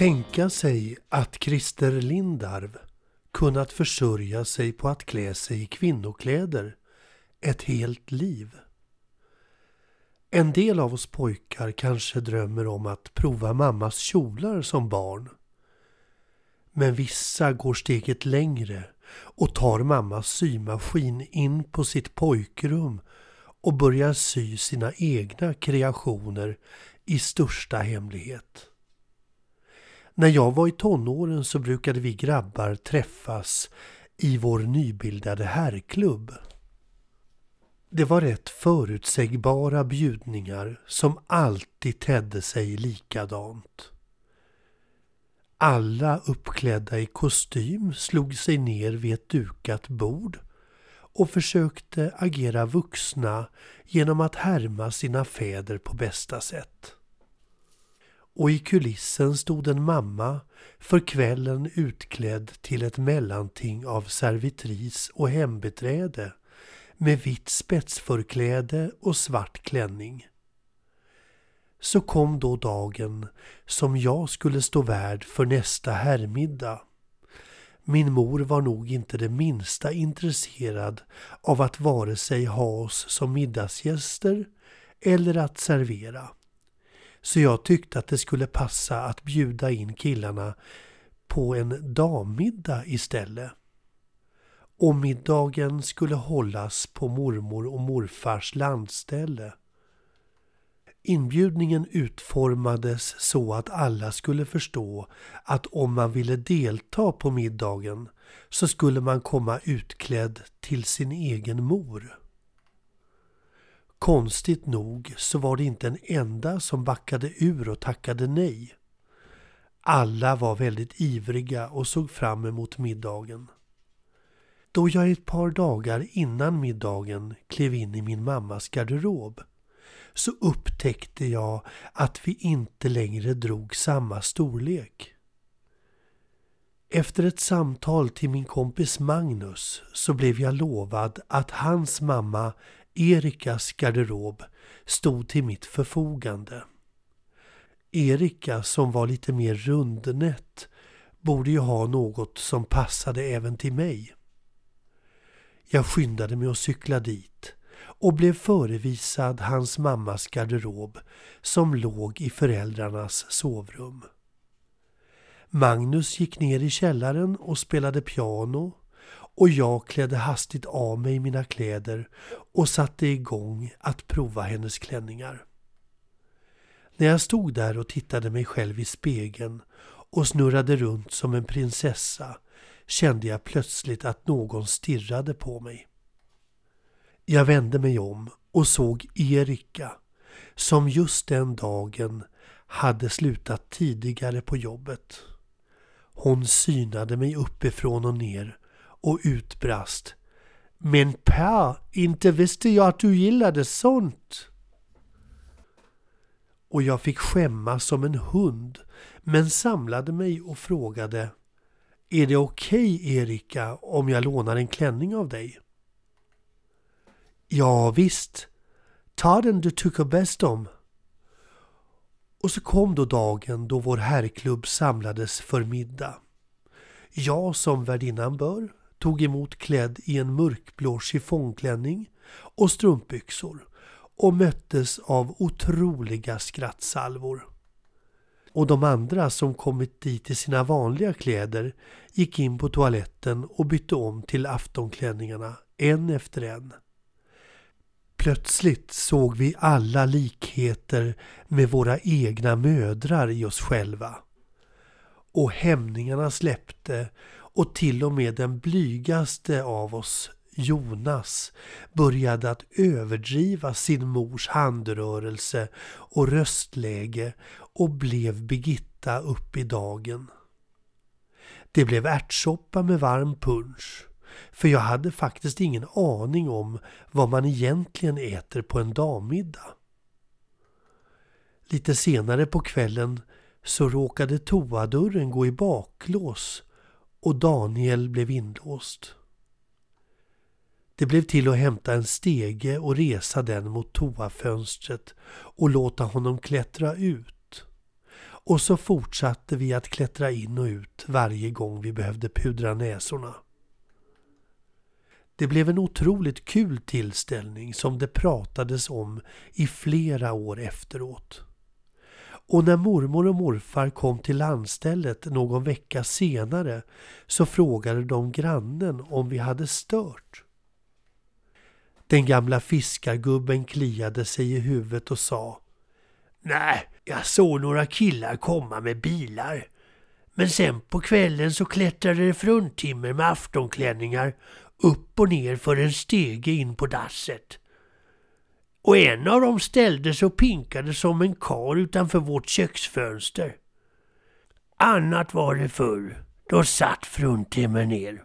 Tänka sig att Christer Lindarw kunnat försörja sig på att klä sig i kvinnokläder ett helt liv. En del av oss pojkar kanske drömmer om att prova mammas kjolar som barn. Men vissa går steget längre och tar mammas symaskin in på sitt pojkrum och börjar sy sina egna kreationer i största hemlighet. När jag var i tonåren så brukade vi grabbar träffas i vår nybildade herrklubb. Det var rätt förutsägbara bjudningar som alltid tedde sig likadant. Alla uppklädda i kostym slog sig ner vid ett dukat bord och försökte agera vuxna genom att härma sina fäder på bästa sätt och i kulissen stod en mamma för kvällen utklädd till ett mellanting av servitris och hembeträde med vitt spetsförkläde och svart klänning. Så kom då dagen som jag skulle stå värd för nästa herrmiddag. Min mor var nog inte det minsta intresserad av att vare sig ha oss som middagsgäster eller att servera. Så jag tyckte att det skulle passa att bjuda in killarna på en dammiddag istället. Och middagen skulle hållas på mormor och morfars landställe. Inbjudningen utformades så att alla skulle förstå att om man ville delta på middagen så skulle man komma utklädd till sin egen mor. Konstigt nog så var det inte en enda som backade ur och tackade nej. Alla var väldigt ivriga och såg fram emot middagen. Då jag ett par dagar innan middagen klev in i min mammas garderob så upptäckte jag att vi inte längre drog samma storlek. Efter ett samtal till min kompis Magnus så blev jag lovad att hans mamma Erikas garderob stod till mitt förfogande. Erika som var lite mer rundnätt borde ju ha något som passade även till mig. Jag skyndade mig att cykla dit och blev förevisad hans mammas garderob som låg i föräldrarnas sovrum. Magnus gick ner i källaren och spelade piano och jag klädde hastigt av mig mina kläder och satte igång att prova hennes klänningar. När jag stod där och tittade mig själv i spegeln och snurrade runt som en prinsessa kände jag plötsligt att någon stirrade på mig. Jag vände mig om och såg Erika som just den dagen hade slutat tidigare på jobbet. Hon synade mig uppifrån och ner och utbrast. Men Per, inte visste jag att du gillade sånt. Och jag fick skämmas som en hund men samlade mig och frågade Är det okej okay, Erika om jag lånar en klänning av dig? Ja visst, ta den du tycker bäst om. Och så kom då dagen då vår herrklubb samlades för middag. Jag som värdinnan bör tog emot klädd i en mörkblå chiffongklänning och strumpbyxor och möttes av otroliga skrattsalvor. Och de andra som kommit dit i sina vanliga kläder gick in på toaletten och bytte om till aftonklänningarna en efter en. Plötsligt såg vi alla likheter med våra egna mödrar i oss själva. Och hämningarna släppte och till och med den blygaste av oss, Jonas, började att överdriva sin mors handrörelse och röstläge och blev Birgitta upp i dagen. Det blev ärtsoppa med varm punsch. För jag hade faktiskt ingen aning om vad man egentligen äter på en dammiddag. Lite senare på kvällen så råkade toadörren gå i baklås och Daniel blev inlåst. Det blev till att hämta en stege och resa den mot toafönstret och låta honom klättra ut. Och så fortsatte vi att klättra in och ut varje gång vi behövde pudra näsorna. Det blev en otroligt kul tillställning som det pratades om i flera år efteråt. Och när mormor och morfar kom till landstället någon vecka senare så frågade de grannen om vi hade stört. Den gamla fiskargubben kliade sig i huvudet och sa Nej, jag såg några killar komma med bilar. Men sen på kvällen så klättrade det fruntimmer med aftonklänningar upp och ner för en stege in på dasset. Och en av dem ställde sig och pinkade som en kar utanför vårt köksfönster. Annat var det förr. Då satt fruntimmer ner.